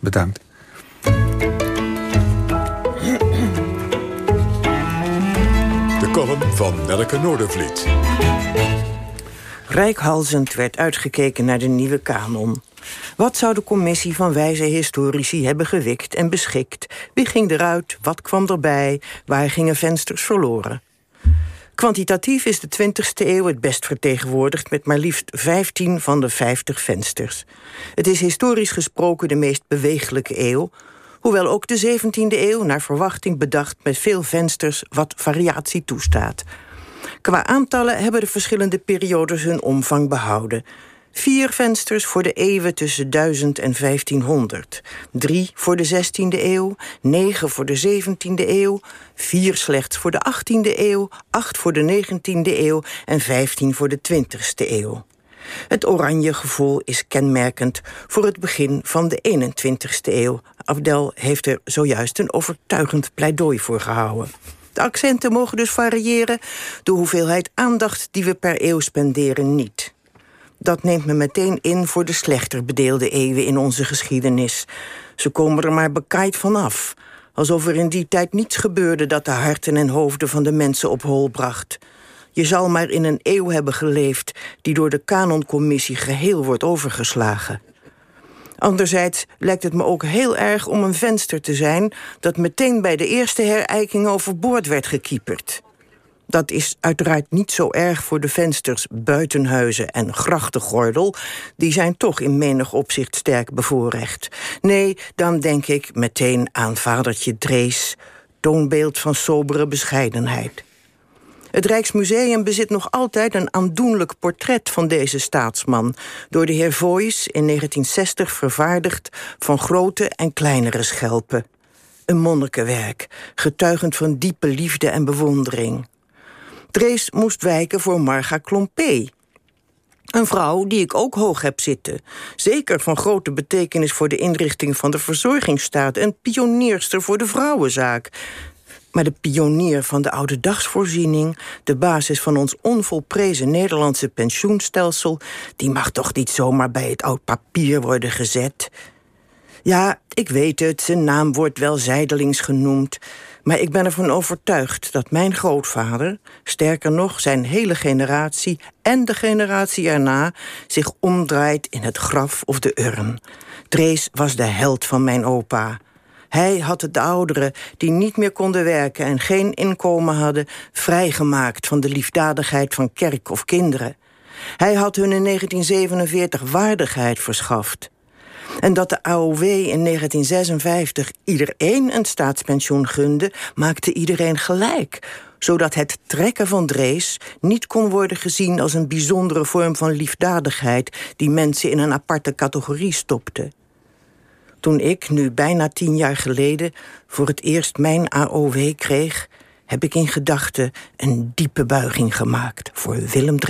Bedankt. De column van Nelke Noordervliet. Rijkhalzend werd uitgekeken naar de nieuwe kanon. Wat zou de commissie van wijze historici hebben gewikt en beschikt? Wie ging eruit? Wat kwam erbij? Waar gingen vensters verloren? Kwantitatief is de 20e eeuw het best vertegenwoordigd met maar liefst 15 van de 50 vensters. Het is historisch gesproken de meest bewegelijke eeuw, hoewel ook de 17e eeuw naar verwachting bedacht met veel vensters wat variatie toestaat. Qua aantallen hebben de verschillende periodes hun omvang behouden. Vier vensters voor de eeuwen tussen 1000 en 1500. Drie voor de 16e eeuw, negen voor de 17e eeuw, vier slechts voor de 18e eeuw, acht voor de 19e eeuw en 15 voor de 20e eeuw. Het oranje gevoel is kenmerkend voor het begin van de 21e eeuw. Abdel heeft er zojuist een overtuigend pleidooi voor gehouden. De accenten mogen dus variëren, de hoeveelheid aandacht die we per eeuw spenderen niet. Dat neemt me meteen in voor de slechter bedeelde eeuwen in onze geschiedenis. Ze komen er maar bekaaid vanaf. Alsof er in die tijd niets gebeurde dat de harten en hoofden van de mensen op hol bracht. Je zal maar in een eeuw hebben geleefd die door de Canoncommissie geheel wordt overgeslagen. Anderzijds lijkt het me ook heel erg om een venster te zijn... dat meteen bij de eerste herijking overboord werd gekieperd. Dat is uiteraard niet zo erg voor de vensters, buitenhuizen en grachtengordel. Die zijn toch in menig opzicht sterk bevoorrecht. Nee, dan denk ik meteen aan vadertje Drees... toonbeeld van sobere bescheidenheid. Het Rijksmuseum bezit nog altijd een aandoenlijk portret van deze staatsman... door de heer Voys in 1960 vervaardigd van grote en kleinere schelpen. Een monnikenwerk, getuigend van diepe liefde en bewondering. Drees moest wijken voor Marga Klompé. Een vrouw die ik ook hoog heb zitten. Zeker van grote betekenis voor de inrichting van de verzorgingsstaat... en pionierster voor de vrouwenzaak. Maar de pionier van de oude dagsvoorziening... de basis van ons onvolprezen Nederlandse pensioenstelsel... die mag toch niet zomaar bij het oud papier worden gezet... Ja, ik weet het, zijn naam wordt wel zijdelings genoemd... maar ik ben ervan overtuigd dat mijn grootvader... sterker nog, zijn hele generatie en de generatie erna... zich omdraait in het graf of de urn. Drees was de held van mijn opa... Hij had de ouderen die niet meer konden werken en geen inkomen hadden, vrijgemaakt van de liefdadigheid van kerk of kinderen. Hij had hun in 1947 waardigheid verschaft. En dat de AOW in 1956 iedereen een staatspensioen gunde, maakte iedereen gelijk zodat het trekken van Drees niet kon worden gezien als een bijzondere vorm van liefdadigheid die mensen in een aparte categorie stopte. Toen ik, nu bijna tien jaar geleden, voor het eerst mijn AOW kreeg, heb ik in gedachten een diepe buiging gemaakt voor Willem